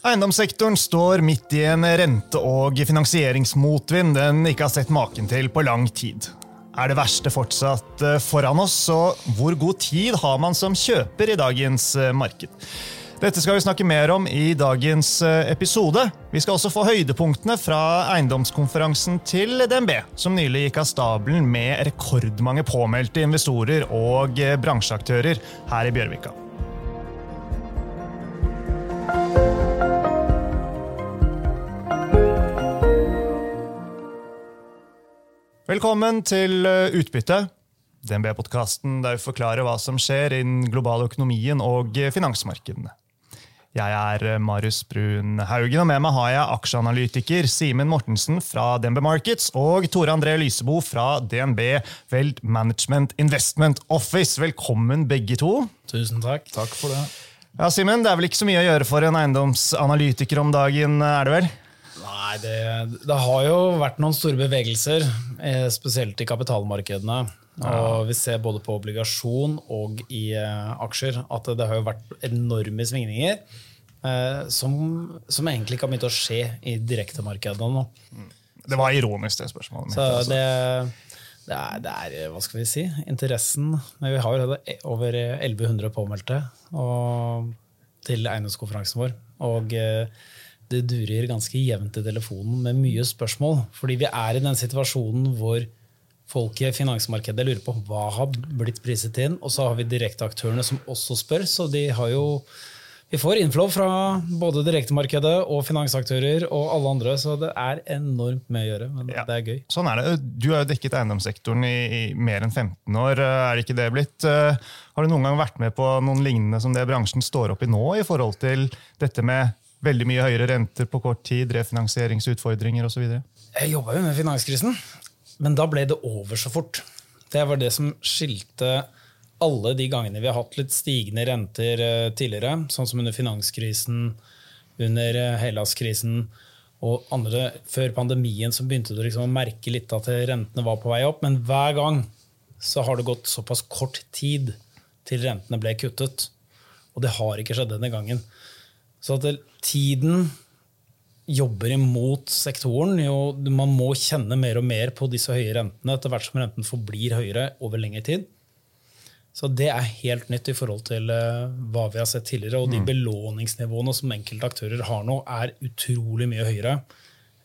Eiendomssektoren står midt i en rente- og finansieringsmotvind den ikke har sett maken til på lang tid. Er det verste fortsatt eh, foran oss, og hvor god tid har man som kjøper i dagens eh, marked? Dette skal vi snakke mer om i dagens eh, episode. Vi skal også få høydepunktene fra eiendomskonferansen til DNB, som nylig gikk av stabelen med rekordmange påmeldte investorer og bransjeaktører her i Bjørvika. Velkommen til eh, Utbytte, DNB-podkasten der vi forklarer hva som skjer i den globale økonomien og finansmarkedene. Jeg er eh, Marius Brun Haugen, og med meg har jeg aksjeanalytiker Simen Mortensen fra DNB Markets og Tore André Lysebo fra DNB Weld Management Investment Office. Velkommen, begge to. Tusen takk. Takk for det. Ja, Simen, Det er vel ikke så mye å gjøre for en eiendomsanalytiker om dagen, er det vel? Nei, det, det, har jo vært noen store bevegelser, eh, spesielt i kapitalmarkedene. Og vi ser både på obligasjon og i uh, aksjer at det har jo vært enorme svingninger. Uh, som, som, egentlig ikke har begynt å skje i direktemarkedene nå. Det var ironisk, det spørsmålet. Så altså. det, det, er, det, er, hva skal vi si, interessen Men vi har jo over 1100 påmeldte og, til eiendomskonferansen vår. Og uh, det durer ganske jevnt i telefonen med mye spørsmål. Fordi vi er i den situasjonen hvor folk i finansmarkedet lurer på hva har blitt priset inn, og så har vi direkteaktørene som også spør. Så de har jo vi får inflow fra både direktemarkedet og finansaktører og alle andre, så det er enormt mye å gjøre. Men ja. det er gøy. Sånn er det. Du har jo dekket eiendomssektoren i, i, mer enn 15 år. Er det ikke det blitt? Eh, har du noen gang vært med på noen lignende som det bransjen står opp i nå, i forhold til dette med veldig mye høyere renter på kort tid, refinansieringsutfordringer osv.? Jeg jobba jo med finanskrisen, men da ble det over så fort. Det var det som skilte alle de gangene vi har hatt litt stigende renter eh, tidligere, sånn som under finanskrisen, under eh, Hellas-krisen og andre før pandemien, så begynte du liksom å merke litt at rentene var på vei opp. Men hver gang så har det gått såpass kort tid til rentene ble kuttet. Og det har ikke skjedd denne gangen. Så at tiden jobber imot sektoren. Jo, man må kjenne mer og mer på disse høye rentene etter hvert som renten forblir høyere over lengre tid. Så det er helt nytt i forhold til uh, hva vi har sett tidligere. Og de mm. belåningsnivåene som enkelte aktører har nå, er utrolig mye høyere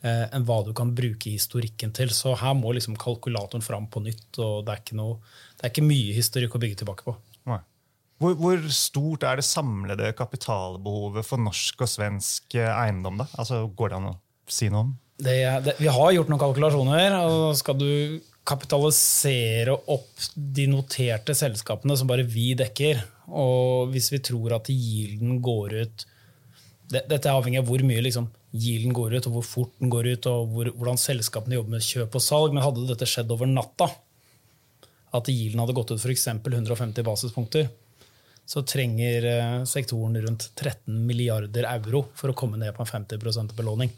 eh, enn hva du kan bruke historikken til. Så her må liksom kalkulatoren fram på nytt. og det er ikke, noe, det er ikke mye historikk å bygge tilbake på. Hvor, hvor, stort er det samlede kapitalbehovet for norsk og svensk eh, eiendom? da? Altså, Går det an å si noe om? Det, det, vi har gjort noen kalkulasjoner. og Skal du kapitalisere opp de noterte selskapene som bare vi dekker, og hvis vi tror at yielden går ut det, Dette er avhengig av hvor mye liksom, yielden går ut, og hvor fort den går ut, og hvor, hvordan selskapene jobber med kjøp og salg. Men hadde dette skjedd over natta, at yielden hadde gått ut f.eks. 150 basispunkter, så trenger eh, sektoren rundt 13 milliarder euro for å komme ned på en 50% belåning.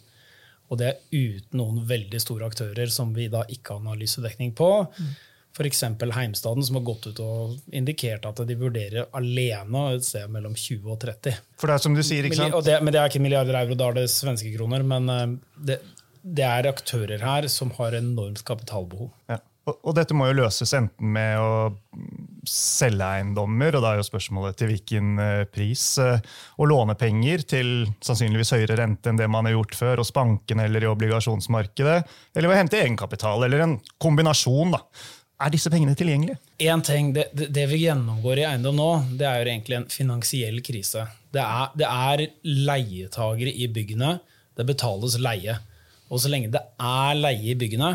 Og det er uten noen veldig store aktører som vi da ikke har analysedekning på. Mm. F.eks. Heimstaden, som har gått ut og indikert at de vurderer alene et sted mellom 20 og 30. For det er som du sier, ikke sant? Det, men det er ikke milliarder euro, da er det svenske kroner. Men eh, det, det er aktører her som har enormt kapitalbehov. Ja. Og, dette må jo løses enten med å selge eiendommer, og da er jo spørsmålet til hvilken eh, pris, eh, og låne penger til sannsynligvis høyere rente enn det man har gjort før, hos bankene eller i obligasjonsmarkedet, eller ved å hente egenkapital, eller en kombinasjon. da. Er disse pengene tilgjengelige? En ting, det, det, vi gjennomgår i eiendom nå, det er jo egentlig en finansiell krise. Det er, det er leietagere i byggene. Det betales leie. Og så lenge det er leie i byggene,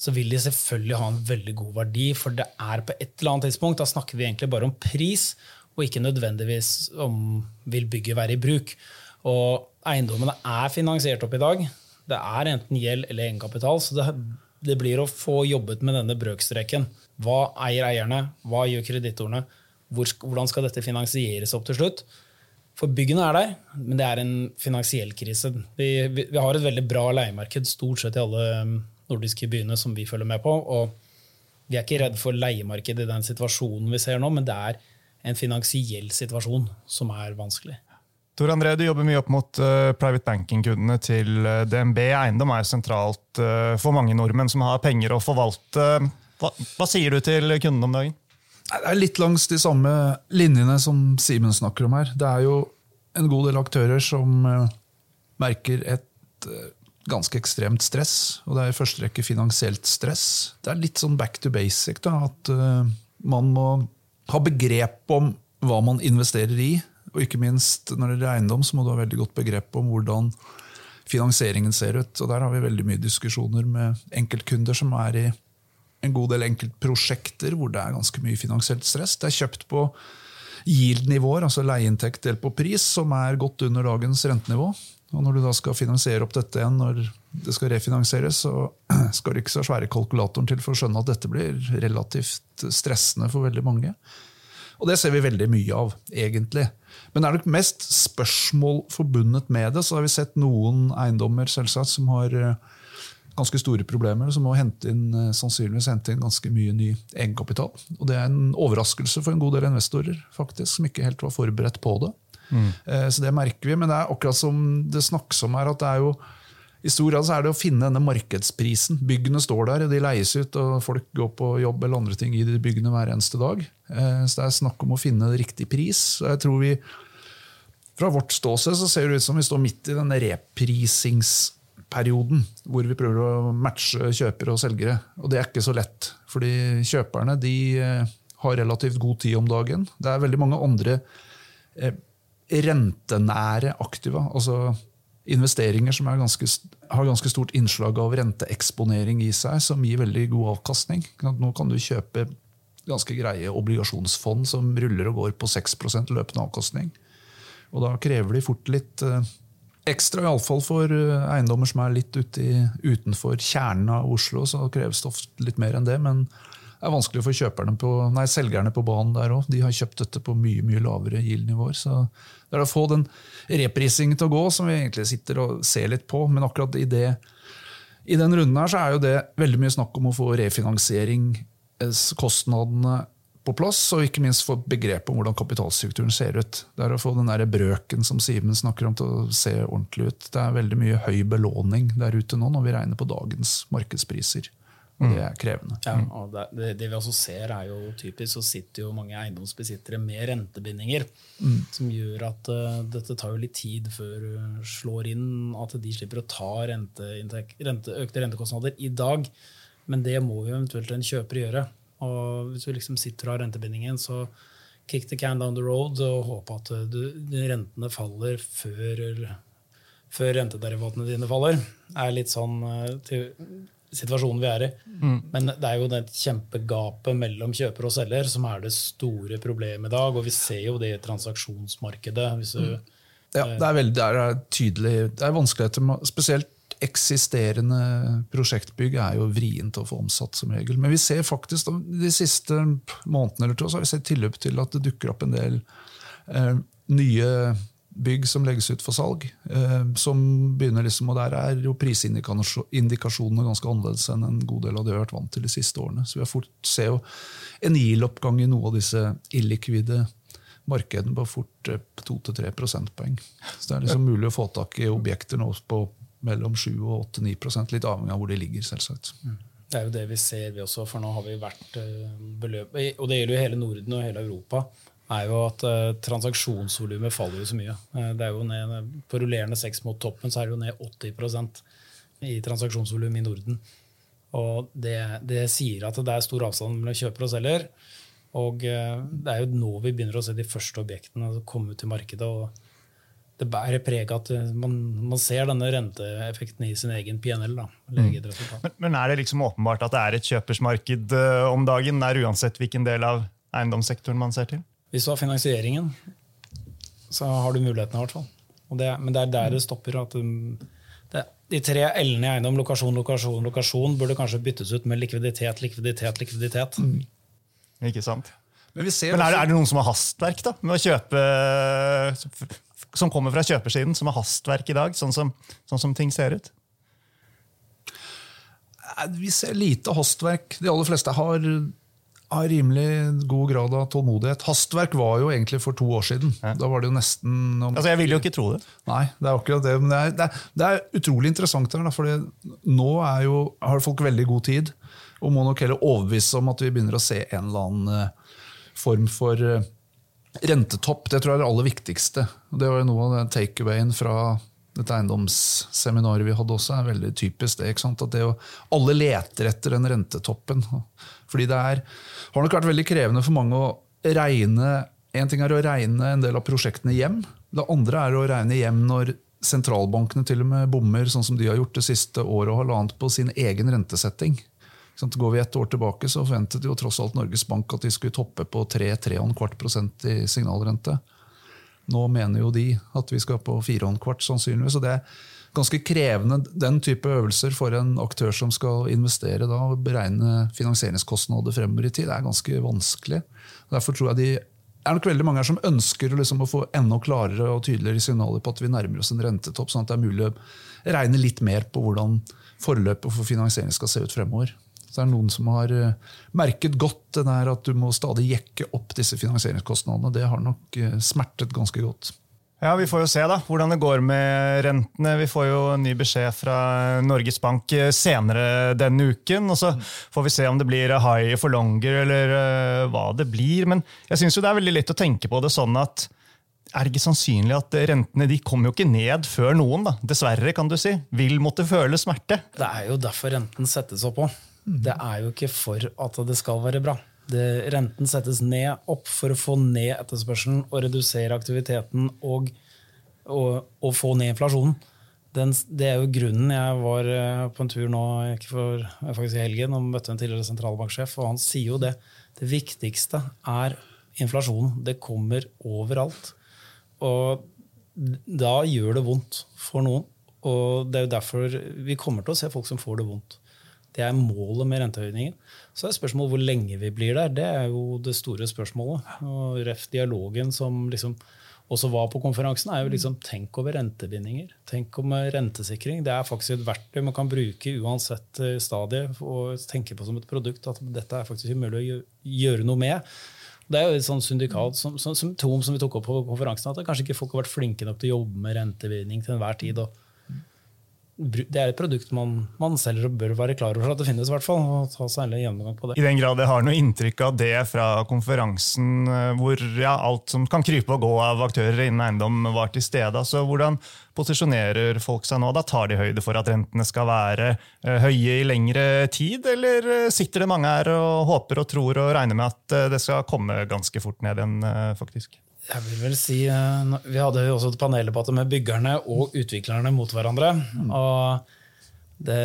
så vil de selvfølgelig ha en veldig god verdi. For det er på et eller annet tidspunkt, da snakker vi egentlig bare om pris, og ikke nødvendigvis om vil bygget være i bruk. Og eiendommene er finansiert opp i dag. Det er enten gjeld eller egenkapital. Så det, det blir å få jobbet med denne brøkstreken. Hva eier eierne? Hva gjør kreditorene? Hvor, hvordan skal dette finansieres opp til slutt? For byggene er der, men det er en finansiell krise. Vi, vi, vi har et veldig bra leiemarked stort sett i alle nordiske byene som vi følger med på. og Vi er ikke redd for leiemarkedet i den situasjonen vi ser nå, men det er en finansiell situasjon som er vanskelig. Tor André, du jobber mye opp mot uh, private banking-kundene til uh, DNB. Eiendom er sentralt uh, for mange nordmenn som har penger å forvalte. Hva, hva sier du til kundene om dagen? Det er litt langs de samme linjene som Simen snakker om her. Det er jo en god del aktører som merker et ganske ekstremt stress, og det er i første rekke finansielt stress. Det er litt sånn back to basic, da, at man må ha begrep om hva man investerer i. Og ikke minst når det gjelder eiendom, så må du ha veldig godt begrep om hvordan finansieringen ser ut. Og der har vi veldig mye diskusjoner med enkeltkunder som er i en god del enkeltprosjekter hvor det er ganske mye finansielt stress. Det er kjøpt på yield-nivåer, altså leieinntekt delt på pris, som er godt under dagens rentenivå. Og når du da skal finansiere opp dette igjen når det skal refinansieres, så skal du ikke så svære kalkulatoren til for å skjønne at dette blir relativt stressende for veldig mange. Og det ser vi veldig mye av, egentlig. Men det er nok mest spørsmål forbundet med det. Så har vi sett noen eiendommer selvsagt, som har eh, ganske store problemer, som må hente inn, eh, sannsynligvis hente inn ganske mye ny egenkapital. Og det er en overraskelse for en god del investorer faktisk, som ikke helt var forberedt på det. Mm. Så det merker vi. Men det er akkurat som det snakkes om her, at det er jo i stor grad så er det å finne denne markedsprisen. Byggene står der, de leies ut, og folk går på jobb eller andre ting i de byggene hver eneste dag. Eh, så det er snakk om å finne riktig pris. Jeg tror vi, Fra vårt ståsted så ser det ut som vi står midt i denne reprisingsperioden, hvor vi prøver å matche kjøpere og selgere. Og det er ikke så lett, fordi kjøperne de eh, har relativt god tid om dagen. Det er veldig mange andre eh, rentenære aktiva. altså investeringer som ganske, har ganske stort innslag av renteeksponering i seg, som gir veldig god avkastning. Nå kan du kjøpe ganske greie obligasjonsfond som ruller og går på 6% løpende avkastning. Og da krever de fort litt eh, ekstra, iallfall for eh, eiendommer som er litt i, utenfor kjernen av Oslo. Så kreves det ofte litt mer enn det. men er vanskelig for på, nei, selgerne på banen der òg. De har kjøpt dette på mye mye lavere yield-nivåer. Så det er å få den reprisingen til å gå, som vi egentlig sitter og ser litt på. Men akkurat i, det, i den runden her så er jo det veldig mye snakk om å få refinansieringskostnadene på plass, og ikke minst få begrep om hvordan kapitalstrukturen ser ut. Det er å få den der brøken som Simen snakker om, til å se ordentlig ut. Det er veldig mye høy belåning der ute nå, når vi regner på dagens markedspriser. Og det er krevende. Ja, og det, det, det, vi også ser, er jo typisk så sitter jo mange eiendomsbesittere med rentebindinger. Mm. Som gjør at uh, dette tar jo litt tid før du slår inn at de slipper å ta rente, rente, økte rentekostnader i dag. Men det må jo eventuelt en kjøper gjøre. Og hvis du liksom sitter og har rentebindingen, så kick the can down the road og håpe at du, rentene faller før, før rentederivatene dine faller. er litt sånn uh, til situasjonen vi er i. Mm. Men det er jo det kjempegapet mellom kjøper og selger som er det store problemet i dag. Og vi ser jo det i transaksjonsmarkedet. Du, mm. ja, det er veldig det er tydelig. Det er vanskeligheter med spesielt eksisterende prosjektbygg er jo vrient å få omsatt som regel. Men vi ser faktisk de siste månedene eller to, så har vi sett tilløp til at det dukker opp en del eh, nye bygg som legges ut for salg. Eh, som begynner liksom, og Der er jo prisindikasjonene ganske annerledes enn en god del av det vi har vært vant til de siste årene. Så vi har fort ser jo en IL-oppgang i noe av disse illikvide markedene på fort 2-3 prosentpoeng. Så det er liksom mulig å få tak i objekter nå på mellom 7 og 8-9 litt avhengig av hvor de ligger. selvsagt. Mm. Det er jo det vi ser, vi også, for nå har vi vært beløpet Og det gjelder jo hele Norden og hele Europa er jo at uh, transaksjonsvolumet faller jo så mye. Uh, det er jo ned, På rullerende seks mot toppen så er det jo ned 80% i transaksjonsvolum i Norden. Og det, det, sier at det er stor avstand mellom kjøper og selger. Og uh, det er jo nå vi begynner å se de første objektene komme ut i markedet. og det bærer preg av at man, man, ser denne renteeffekten i sin egen PNL. Da, mm. men, men, er det liksom åpenbart at det er et kjøpersmarked om dagen, er uansett hvilken del av eiendomssektoren man ser til? Hvis du har finansieringen, så har du mulighetene, i hvert fall. Det, men det er der det stopper. at det, De tre L-ene i eiendom, lokasjon, lokasjon, lokasjon, burde kanskje byttes ut med likviditet, likviditet, likviditet. Mm. Ikke sant? Men, men er, det, er, det, noen som har hastverk da, med å kjøpe Som kommer fra kjøpersiden, som har hastverk i dag, sånn som, sånn som ting ser ut? Vi ser lite hastverk. De aller fleste har har rimelig god grad av tålmodighet. Hastverk var jo egentlig for to år siden. Da var det jo nesten om, Altså, Jeg vil jo ikke tro det. Nei, det er akkurat det. Men det er, det er, det er utrolig interessant her, for nå er jo, har folk veldig god tid. Og må nok heller overbevise om at vi begynner å se en eller annen eh, form for eh, rentetopp. Det tror jeg er det aller viktigste. Det var jo noe av den takeawayen fra dette eiendomsseminaret vi hadde også, er veldig typisk det. ikke sant? At det jo, alle leter etter den rentetoppen. Fordi det er, har nok vært veldig krevende for mange å regne En ting er å regne en del av prosjektene hjem. Det andre er å regne hjem når sentralbankene til og med bommer, sånn som de har gjort det siste året og halvannet på sin egen rentesetting. Går vi et år tilbake, så forventet jo tross alt Norges Bank at de skulle toppe på 3-3,25% i signalrente. Nå mener jo de at vi skal på 4,25 sannsynligvis. og det er ganske krevende den type øvelser for en aktør som skal investere da, og beregne finansieringskostnader fremover i tid. Det er ganske vanskelig. Derfor tror jeg de er nok veldig mange her som ønsker liksom å få enda klarere og tydeligere signaler på at vi nærmer oss en rentetopp, sånn at det er mulig å regne litt mer på hvordan forløpet for finansiering skal se ut fremover. Så det er noen som har eh, merket godt det der at du må stadig jekke opp disse finansieringskostnadene. Det har nok eh, smertet ganske godt. Ja, Vi får jo se da, hvordan det går med rentene. Vi får jo en ny beskjed fra Norges Bank eh, senere denne uken. og Så får vi se om det blir high for longer eller uh, hva det blir. Men jeg synes jo det er veldig lett å tenke på det sånn at er det ikke sannsynlig at rentene de kommer jo ikke ned før noen, da, dessverre, kan du si, vil måtte føle smerte? Det er jo derfor renten settes opp òg. Det er jo ikke for at det skal være bra. Det, renten settes ned opp for å få ned etterspørselen og redusere aktiviteten og, og, og få ned inflasjonen. Den, det er jo grunnen. Jeg var eh, på en tur nå ikke for, faktisk i helgen og møtte en tidligere sentralbanksjef, og han sier jo det. Det viktigste er inflasjonen. Det kommer overalt. Og da gjør det vondt for noen. Og det er jo derfor vi kommer til å se folk som får det vondt. Det er målet med rentehøyningen. Så er spørsmålet hvor lenge vi blir der. Det er jo det store spørsmålet. Og ref dialogen som liksom også var på konferansen, er jo liksom tenk over rentebindinger. Tenk om rentesikring. Det er faktisk et verktøy man kan bruke uansett eh, stadie og tenke på som et produkt at dette er faktisk mulig å gjøre noe med. Det er jo et sånt syndikat som, som, symptom som vi tok opp på konferansen, at kanskje ikke folk har vært flinke nok til å jobbe med rentebinding til enhver tid. og det er et produkt man, man selger og bør være klar over at det finnes. I hvert fall, og ta seg en gjennomgang på det. I den grad jeg har noe inntrykk av det fra konferansen, eh, hvor ja, alt som kan krype og gå av aktører innen eiendom, var til stede. Altså, hvordan posisjonerer folk seg nå? Da Tar de høyde for at rentene skal være uh, høye i lengre tid, eller uh, sitter det mange her og håper og tror og regner med at det skal komme ganske fort ned igjen, faktisk? Jeg vil vel si, eh, Vi hadde jo også et paneldebatt med byggerne og utviklerne mot hverandre. og det,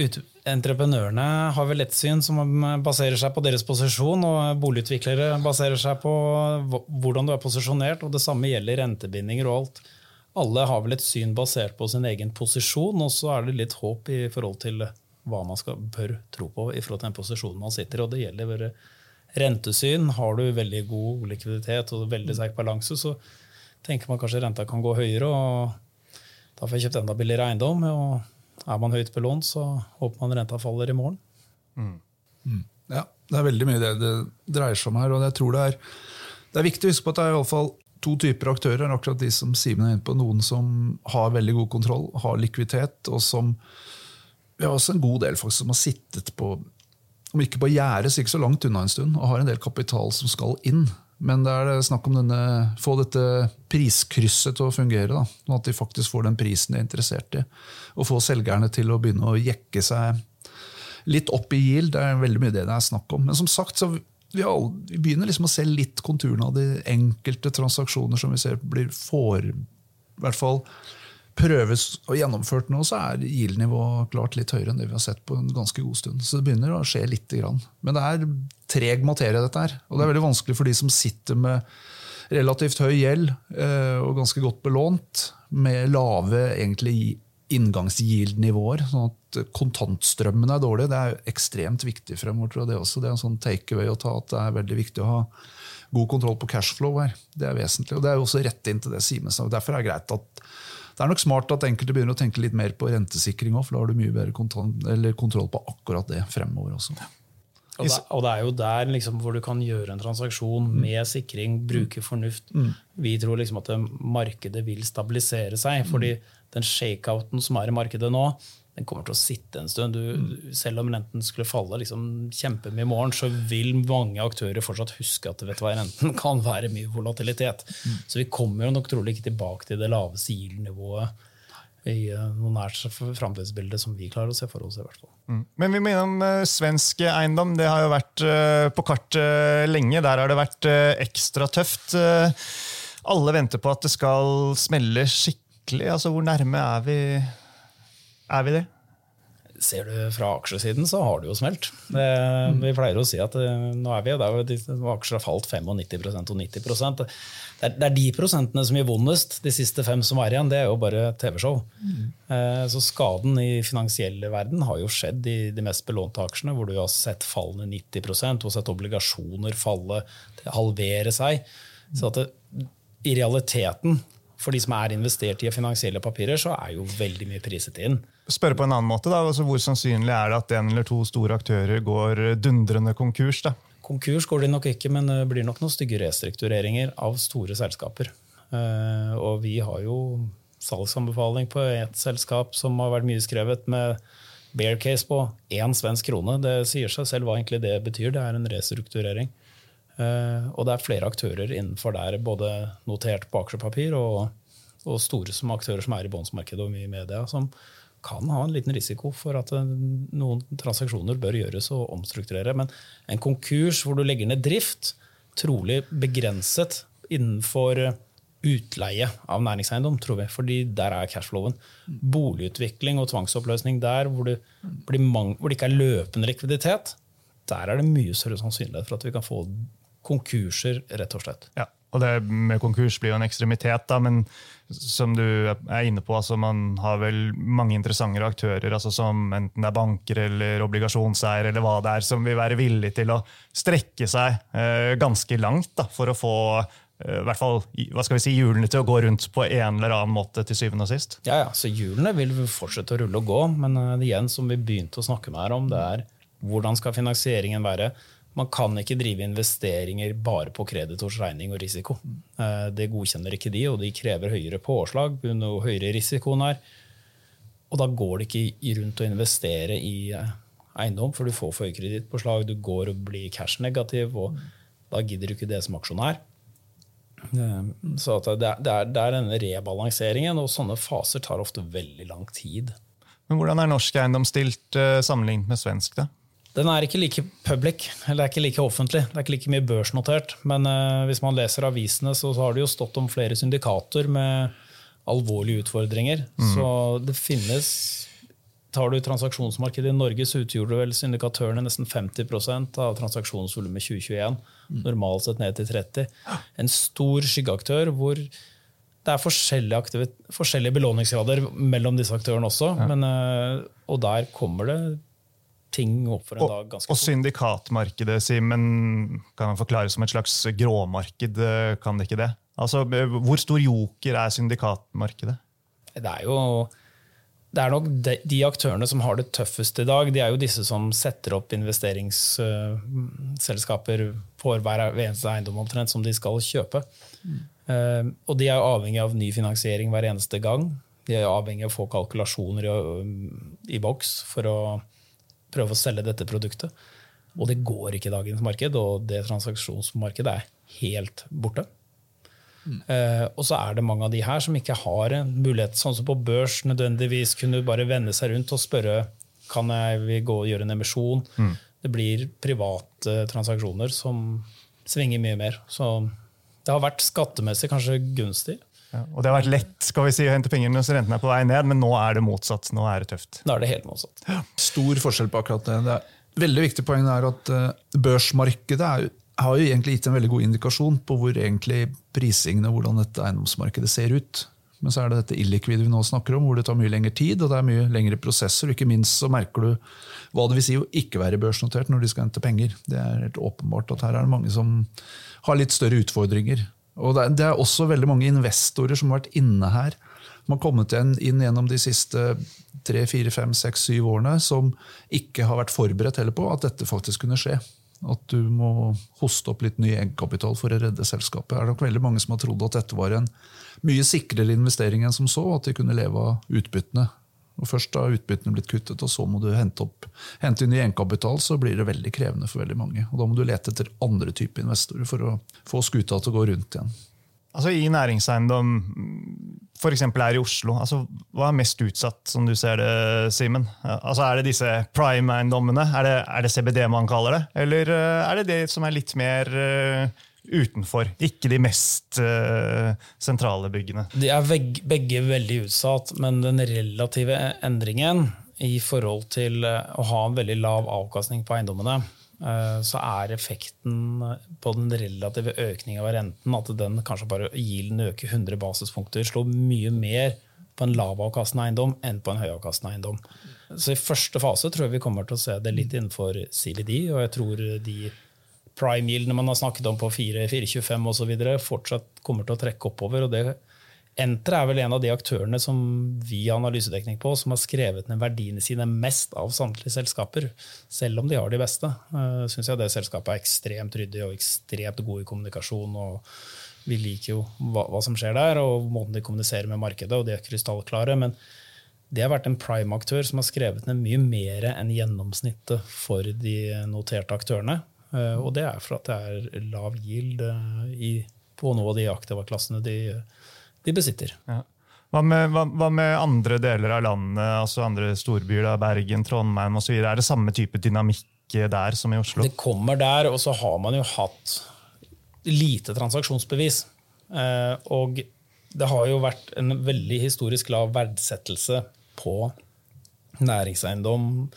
ut, Entreprenørene har vel ett syn som baserer seg på deres posisjon, og boligutviklere baserer seg på hvordan du er posisjonert, og det samme gjelder rentebindinger og alt. Alle har vel et syn basert på sin egen posisjon, og så er det litt håp i forhold til hva man skal, bør tro på i forhold til den posisjonen man sitter i. og det gjelder rentesyn, har du veldig god likviditet og veldig sterk balanse, så tenker man kanskje renta kan gå høyere, og da får jeg kjøpt enda billigere eiendom. og Er man høyt belånt, så håper man renta faller i morgen. Mm. Mm. Ja, det er veldig mye det det dreier seg om her. og jeg tror det er, det er viktig å huske på at det er i alle fall to typer aktører. akkurat de som Simen er inne på. Noen som har veldig god kontroll, har likviditet, og som Vi har også en god del folk som har sittet på om ikke på gjerdet, så ikke så langt unna en stund, og har en del kapital som skal inn. Men det er snakk om å få dette priskrysset til å fungere. Sånn at de faktisk får den prisen de er interessert i. Og få selgerne til å begynne å jekke seg litt opp i yield. Det er veldig mye det det er snakk om. Men som sagt, så vi, alle, vi begynner liksom å se litt konturene av de enkelte transaksjoner som vi ser blir for, i hvert fall prøves og gjennomført nå, så er GIL-nivået klart litt høyere enn det vi har sett på en ganske god stund. Så det begynner å skje lite grann. Men det er treg materie, dette her. Og det er veldig vanskelig for de som sitter med relativt høy gjeld eh, og ganske godt belånt, med lave egentlig inngangsgild-nivåer. sånn at kontantstrømmen er dårlig. Det er ekstremt viktig fremover. tror jeg Det også. Det er en sånn takeaway å ta at det er veldig viktig å ha god kontroll på cashflow her. Det er vesentlig. Og det er jo også rett inn til det Simen sa. Derfor er det greit at det er nok smart at enkelte begynner å tenke litt mer på rentesikring òg, for da har du mye bedre kontroll på akkurat det fremover også. Og det, og det er jo der liksom, hvor du kan gjøre en transaksjon med sikring, bruke fornuft. Vi tror liksom at markedet vil stabilisere seg, fordi den shakeouten som er i markedet nå, den kommer til å sitte en stund. Du, selv om renten skulle falle liksom, kjempemye i morgen, så vil mange aktører fortsatt huske at vet du hva, renten kan være mye volatilitet. Så vi kommer jo nok trolig ikke tilbake til det lave yield-nivået i uh, noe nært framtidsbilde som vi klarer å se for oss. i hvert fall. Mm. Men vi må innom uh, svensk eiendom. Det har jo vært uh, på kartet lenge. Der har det vært ekstra tøft. alle venter på at det skal smelle skikkelig. Altså, Hvor nærme er vi, er vi det? Ser du fra aksjesiden, så har det jo smelt. Det, vi pleier å si at nå er vi der aksjer har falt 95% og 90 det er, det er de prosentene som gir vondest. De siste fem som er igjen, det er jo bare TV-show. Mm. Eh, så skaden i finansielle verden har jo skjedd i de mest belånte aksjene, hvor du har sett fallene 90 og sett obligasjoner falle, halvere seg. Så at det, i realiteten for de som er investert i finansielle papirer, så er jo veldig mye priset inn. Spørre på en annen måte, altså Hvor sannsynlig er det at en eller to store aktører går dundrende konkurs? da? Konkurs går de nok ikke, men det blir nok noen stygge restruktureringer av store selskaper. Eh, og vi har jo salgsanbefaling på et selskap som har vært mye skrevet, med bear case på én svensk krone. Det sier seg selv hva egentlig det betyr. Det er en restrukturering. Eh, og det er flere aktører innenfor der, både notert på aksjepapir og, og store som aktører som er i båndsmarkedet og mye i media, som kan ha en liten risiko for at eh, noen transaksjoner bør gjøres og omstrukturere. Men en konkurs hvor du legger ned drift, trolig begrenset innenfor utleie av næringseiendom, tror vi. fordi der er cashflowen. Boligutvikling og tvangsoppløsning der hvor det, hvor det ikke er løpende likviditet, der er det mye større sannsynlighet for at vi kan få konkurser, rett og slett. Ja, og det med konkurs blir jo en ekstremitet, da, men som du er inne på, altså man har vel mange interessante aktører, altså som enten det er banker eller obligasjonseiere, eller hva det er, som vil være villige til å strekke seg eh, ganske langt da, for å få eh, hvert fall, hva skal vi si, hjulene til å gå rundt på en eller annen måte til syvende og sist. Ja, ja, så Hjulene vil fortsette å rulle og gå, men uh, igjen, som vi begynte å snakke med her om, det er hvordan skal finansieringen være? Man kan ikke drive investeringer bare på kreditors regning og risiko. Eh, det godkjenner ikke de, og de krever høyere påslag pga. høyere risikoen er. Og da går det ikke rundt å investere i eh, eiendom, for du får for høy kredittpåslag, du går og blir cash-negativ, og da gidder du ikke det som aksjonær. Eh, så det er, det er denne rebalanseringen, og sånne faser tar ofte veldig lang tid. Men Hvordan er norsk eiendom stilt sammenlignet med svensk? da? Den er ikke like public, eller er ikke like offentlig. Det er ikke like mye børsnotert. Men uh, hvis man leser avisene, så, så, har det jo stått om flere syndikater med alvorlige utfordringer. Mm. Så det finnes Tar du transaksjonsmarkedet i Norge, så utgjorde vel syndikatørene nesten 50% av transaksjonsvolumet 2021. Mm. Normalt sett ned til 30 En stor skyggeaktør hvor det er forskjellige, forskjellige belåningsgrader mellom disse aktørene også. Ja. Men, uh, og der kommer det ting opp for en og, dag ganske Og syndikatmarkedet, Simen, kan man forklare som et slags gråmarked? Kan det ikke det? Altså, Hvor stor joker er syndikatmarkedet? Det er jo det er nok de, de, aktørene som har det tøffest i dag, de er jo disse som setter opp investeringsselskaper uh, for hver eneste eiendom omtrent som de skal kjøpe. Mm. Uh, og de er avhengig av ny finansiering hver eneste gang. De er avhengig av å få kalkulasjoner i, i boks for å prøve å selge dette produktet. Og det går ikke i dagens marked, og det transaksjonsmarkedet er helt borte. Mm. Uh, og så er det mange av de her som ikke har en mulighet, sånn som på børs, nødvendigvis kunne bare vende seg rundt og spørre kan jeg gå og gjøre en emisjon. Mm. Det blir private transaksjoner som svinger mye mer. Så det har vært skattemessig kanskje gunstig. Ja, og det har vært lett skal vi si, å hente penger når renten er på vei ned, men nå er det motsatt. Nå er det tøft. Nå er det helt motsatt. Ja. Stor forskjell på akkurat det. det er, veldig viktig poeng er at uh, børsmarkedet er, har jo egentlig gitt en veldig god indikasjon på hvor egentlig prisingene hvordan dette eiendomsmarkedet ser ut. Men så er det dette illikvide vi nå snakker om, hvor det tar mye lengre tid og det er mye lengre prosesser. og Ikke minst så merker du hva det vil si å ikke være børsnotert når de skal hente penger. Det er helt åpenbart at her er det mange som har litt større utfordringer Og det er, også veldig mange investorer som har vært inne her. Som har kommet inn gjennom de siste tre, fire, fem, seks, syv årene, som ikke har vært forberedt heller på at dette faktisk kunne skje. At du må hoste opp litt ny egenkapital for å redde selskapet. Det er nok veldig mange som har trodd at dette var en mye sikrere investering enn som så, at de kunne leve av utbyttene. Og Først da utbyttene blitt kuttet, og så må du hente, opp, hente inn egenkapital, så blir det veldig krevende for veldig mange. Og Da må du lete etter andre typer investorer for å få skuta til å gå rundt igjen. Altså I næringseiendom, f.eks. her i Oslo, altså, hva er mest utsatt, som du ser det, Simen? Altså, er det disse prime-eiendommene? Er, er, det CBD man kaller det? Eller eh, er det det som er litt mer uh, utenfor? Ikke de mest uh, sentrale byggene? De er begge veldig utsatt, men den relative endringen i forhold til å ha en veldig lav avkastning på eiendommene Eh, så er effekten på den relative økningen av renten at den kanskje bare gilden øker 100 basispunkter, slår mye mer på en lavavkastende eiendom enn på en høyavkastende eiendom. Så i første fase tror jeg vi kommer til å se det litt innenfor CBD, og jeg tror de prime-gildene man har snakket om på 4, 4,25 osv., fortsatt kommer til å trekke oppover. og det Enter er vel en av de aktørene som vi har analysedekning på, som har skrevet ned verdiene sine mest av samtlige selskaper, selv om de har de beste. Uh, Syns jeg det selskapet er ekstremt ryddig og ekstremt god i kommunikasjon. og Vi liker jo hva, hva som skjer der, og måten de kommuniserer med markedet, og de er krystallklare. men det har vært en prime-aktør som har skrevet ned mye mer enn gjennomsnittet for de noterte aktørene. Uh, og det er for at det er lav yield uh, i, på noen av de aktive klassene de de besitter. Ja. Hva med, hva, hva med, andre deler av landet, altså andre storbyer, da, Bergen, Trondheim osv.? Er det samme type dynamikk der som i Oslo? Det kommer der, og så har man jo hatt lite transaksjonsbevis. Eh, og det har jo vært en veldig historisk lav verdsettelse på næringseiendom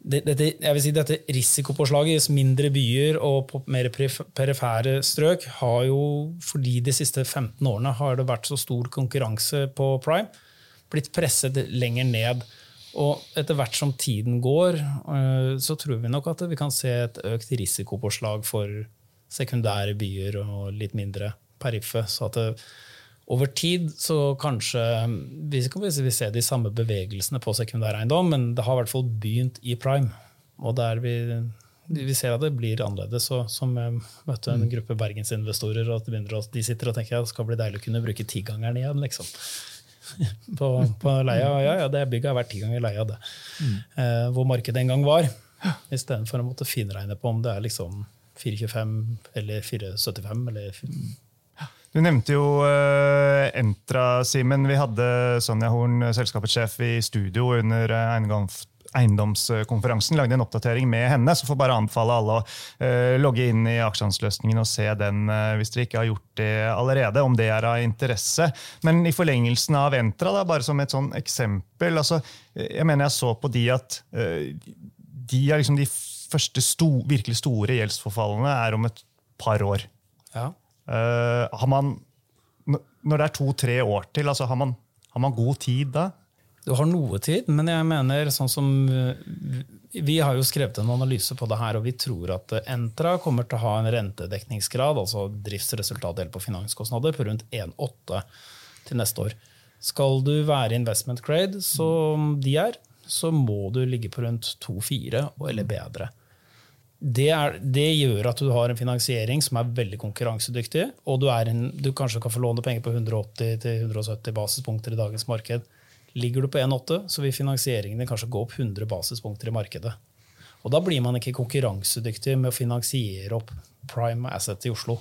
dette, jeg vil si dette risikopåslaget i mindre byer og på mer perifære strøk har jo, fordi de siste 15 årene har det vært så stor konkurranse på prime, blitt presset lenger ned. Og etter hvert som tiden går, eh, så tror vi nok at vi kan se et økt risikopåslag for sekundære byer og litt mindre periffe. Så at det, over tid så kanskje Vi skal vi se de samme bevegelsene på sekundæreiendom, men det har i hvert fall begynt i prime. Og der vi, vi ser at det blir annerledes. Så, som jeg møtte en mm. gruppe bergensinvestorer, og de sitter og tenker at det skal bli deilig å kunne bruke tigangeren igjen. liksom. På, på leia. Ja, ja, det bygget har vært ti ganger leia, det. Mm. Eh, hvor markedet en gang var. Istedenfor å måtte finregne på om det er liksom 425 eller 475 eller du nevnte jo uh, Entra, Simen. Vi hadde Sonja Horn, selskapets sjef, i studio under eiendoms eiendomskonferansen. Lagde en oppdatering med henne. Så får bare anbefale alle å uh, logge inn i aksjehandelsløsningen og se den hvis dere ikke har gjort det allerede, om det er av interesse. Men i forlengelsen av Entra, da, bare som et sånn eksempel altså, Jeg mener jeg så på de at de er liksom de første sto, virkelig store gjeldsforfallene er om et par år. Ja. Uh, har man, når det er to-tre år til, altså har, man, har man god tid da? Du har noe tid, men jeg mener sånn som eh, Vi har jo skrevet en analyse på det her, og vi tror at Entra kommer til å ha en rentedekningsgrad, altså driftsresultatdel på finanskostnader, på rundt 1,8 til neste år. Skal du være investment grade, som de er, så må du ligge på rundt 2,4 eller bedre det, er, det, gjør at du har en finansiering som er veldig konkurransedyktig, og du, en, du kanskje kan få låne penger på 180-170 basispunkter i dagens marked. Ligger du på 1,8, så vil finansieringen din kanskje gå opp 100 basispunkter i markedet. Og da blir man ikke konkurransedyktig med å finansiere opp prime asset i Oslo.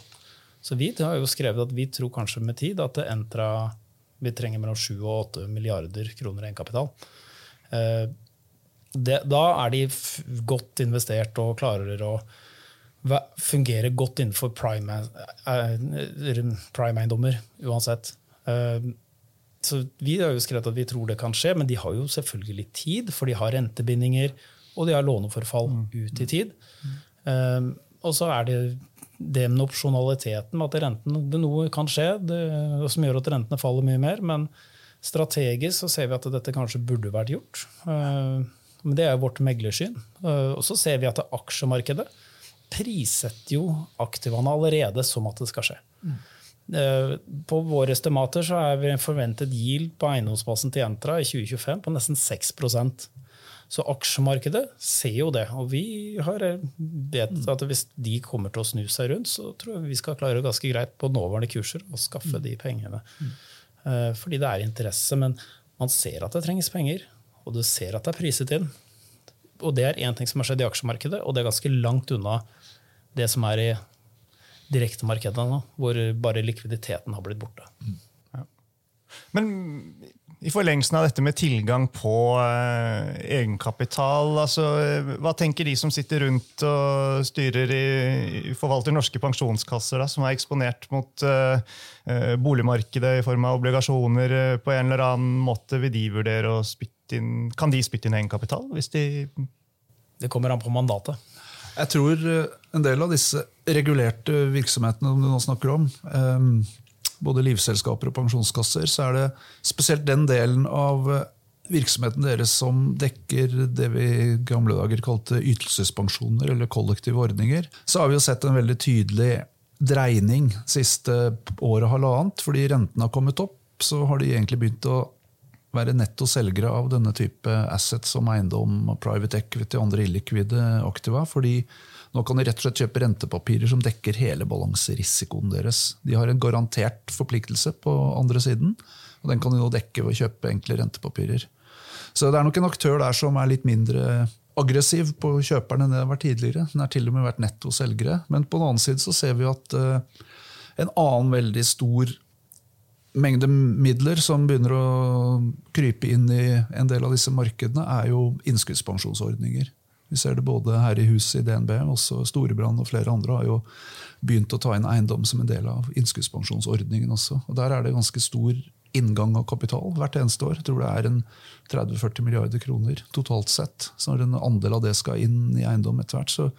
Så vi har jo skrevet at vi tror kanskje med tid at Entra vi trenger mellom 7 og 8 milliarder kroner i egenkapital. Eh, det, da er de godt investert og klarer å fungere godt innenfor prime-eiendommer prime uansett. Uh, så Vi har jo skrevet at vi tror det kan skje, men de har jo selvfølgelig tid, for de har rentebindinger og de har låneforfall mm. ut i tid. Uh, og så er det det med opsjonaliteten, med at renten, det noe kan skje det, som gjør at rentene faller mye mer. Men strategisk så ser vi at dette kanskje burde vært gjort. Uh, men det er vårt meglersyn. Eh, og så ser vi at aksjemarkedet prissetter jo aktivaene allerede som at det skal skje. Mm. På våre estimater så er vi en forventet yield på eiendomsbasen til Entra i 2025 på nesten 6% Så aksjemarkedet ser jo det. Og vi har, eh, vet at hvis de kommer til å snu seg rundt, så tror jeg vi skal klare ganske greit på nåværende kurser å skaffe de pengene. Eh, fordi det er interesse. Men man ser at det trengs penger, og du ser at det er priset inn. Og det er én ting som har skjedd i aksjemarkedet, og det er ganske langt unna det som er i direktemarkedet nå, hvor bare likviditeten har blitt borte. Ja. Men i forlengelsen av dette med tilgang på eh, egenkapital, altså, hva tenker de som sitter rundt og styrer i, forvalter norske pensjonskasser, da, som er eksponert mot eh, eh boligmarkedet i form av obligasjoner eh, på en eller annen måte? Vil de vurdere å spytte inn, Kan de spytte inn egenkapital? hvis de Det kommer an på mandatet. Jeg tror eh, en del av disse regulerte virksomhetene du nå snakker om, eh, både livselskaper og pensjonskasser, så er det spesielt den delen av eh, virksomheten deres som dekker det vi i gamle dager kalte ytelsespensjoner eller kollektive ordninger, så har vi jo sett en veldig tydelig dreining siste året og halvannet. Fordi rentene har kommet opp, så har de egentlig begynt å være netto selgere av denne type assets som eiendom, private equity og andre illikvide aktiva. fordi nå kan de rett og slett kjøpe rentepapirer som dekker hele balanserisikoen deres. De har en garantert forpliktelse på andre siden, og den kan de nå dekke ved å kjøpe enkle rentepapirer. Så det er nok en aktør der som er litt mindre aggressiv på kjøperne enn det har vært tidligere. Den har til og med vært netto selgere. Men på den annen side så ser vi at uh, en annen veldig stor mengde midler som begynner å krype inn i en del av disse markedene, er jo innskuddspensjonsordninger. Vi ser det både her i huset i DNB, også Storebrand og flere andre har jo begynt å ta inn eiendom som en del av innskuddspensjonsordningen også. Og Der er det ganske stor inngang av kapital hvert eneste år. Jeg tror det er en 30-40 milliarder kroner totalt sett. Så når en andel av det skal inn i eiendom etter hvert, så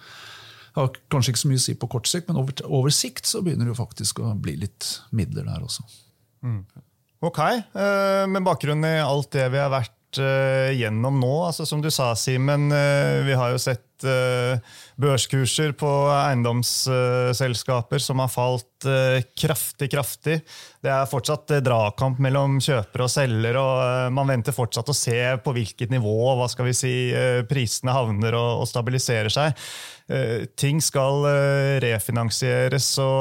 har kanskje ikke så mye å si på kort sikt, men over, over sikt så begynner det jo faktisk å bli litt midler der også. Mm. Ok, uh, med bakgrunn i alt det vi har vært uh, gjennom nå, altså som du sa, Simen, uh, vi har jo sett børskurser på eiendomsselskaper som har falt kraftig, kraftig. Det er fortsatt dragkamp mellom kjøper og selger, og man venter fortsatt å se på hvilket nivå hva skal vi si, prisene havner og, og stabiliserer seg. Ting skal refinansieres, og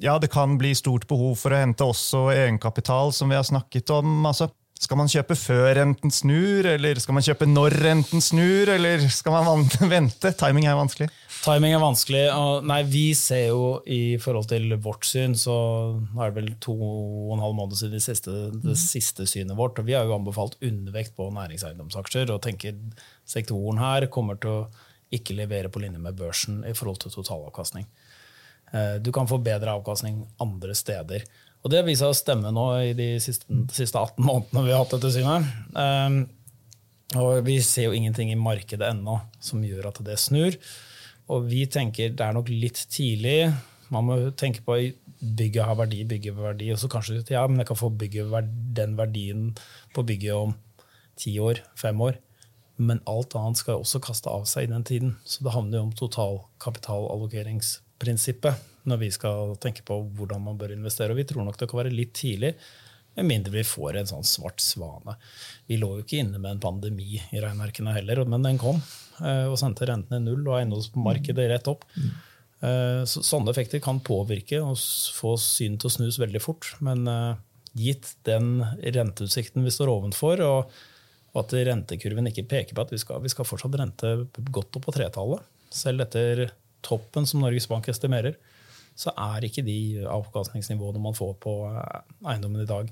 ja, det kan bli stort behov for å hente også egenkapital, som vi har snakket om. Altså, skal man kjøpe før renten snur, eller skal man kjøpe når renten snur, eller skal man vente? Timing er vanskelig. Timing er vanskelig. og nei, Vi ser jo i forhold til vårt syn, så er det vel to og en halv måned siden det siste, det siste synet vårt. og Vi har jo anbefalt undervekt på næringseiendomsaksjer og tenker sektoren her kommer til å ikke levere på linje med børsen i forhold til totalavkastning. Eh, du kan få bedre avkastning andre steder. Og det viser seg å stemme nå i de siste, de siste 18 månedene vi har hatt dette synet. Um, og vi ser jo ingenting i markedet ennå som gjør at det snur. Og vi tenker det er nok litt tidlig. Man må tenke på bygget har verdi, bygget har verdi. Og så kanskje ja, men jeg kan få bygget den verdien på bygget om ti år, fem år. Men alt annet skal også kaste av seg i den tiden. Så det handler jo om totalkapitalallokeringspolitikk prinsippet når vi skal tenke på hvordan man bør investere. Og vi tror nok det kan være litt tidlig, med mindre vi får en sånn svart svane. Vi lå jo ikke inne med en pandemi i regnearkene heller, men den kom eh, og sendte rentene null og eiendomsmarkedet rett opp. Eh, så, sånne effekter kan påvirke og få syn til å snus veldig fort. Men uh, gitt den renteutsikten vi står ovenfor, og at rentekurven ikke peker på at vi skal, vi skal fortsatt rente godt opp på tretallet, selv etter toppen som Norges Bank estimerer, så er ikke de avkastningsnivåene man får på eh, eiendommen i dag,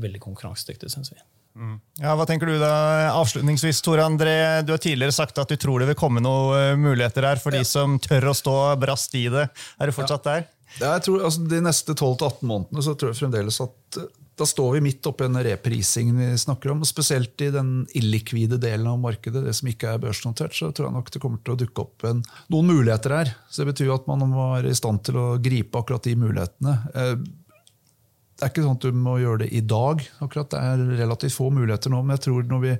veldig konkurransedyktige, syns vi. Mm. Ja, hva tenker du da avslutningsvis, Tore André? Du har tidligere sagt at du tror det vil komme noen eh, muligheter her for ja. de som tør å stå brast i det. Er du fortsatt ja. der? Ja, jeg tror altså, De neste 12-18 månedene så tror jeg fremdeles at eh, da står vi midt oppi den reprisingen vi snakker om. og Spesielt i den illikvide delen av markedet, det som ikke er børsnotert, så tror jeg nok det kommer til å dukke opp en, noen muligheter her. Så Det betyr at man må være i stand til å gripe akkurat de mulighetene. Eh, det er ikke sånn at du må gjøre det i dag. akkurat Det er relativt få muligheter nå, men jeg tror når vi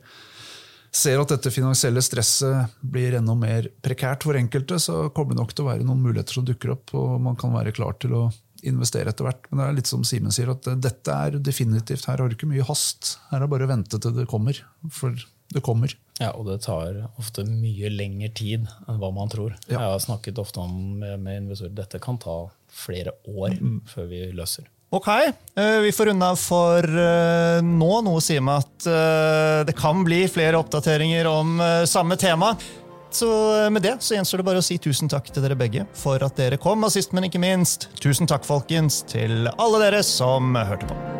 ser at dette finansielle stresset blir enda mer prekært for enkelte, så kommer det nok til å være noen muligheter som dukker opp, og man kan være klar til å investere etter hvert. Men det er litt som Simen sier, at dette er definitivt Her har du ikke mye hast. Her er det bare å vente til det kommer. For det kommer. Ja, og det tar ofte mye lengre tid enn hva man tror. Ja. Jeg har snakket ofte om med, med investorer dette kan ta flere år før vi løser. Ok, eh, vi får unna for eh, nå. Noe sier meg at eh, det kan bli flere oppdateringer om eh, samme tema. Så eh, med det så gjenstår det bare å si tusen takk til dere begge for at dere kom. Og sist, men ikke minst, tusen takk, folkens, til alle dere som hørte på.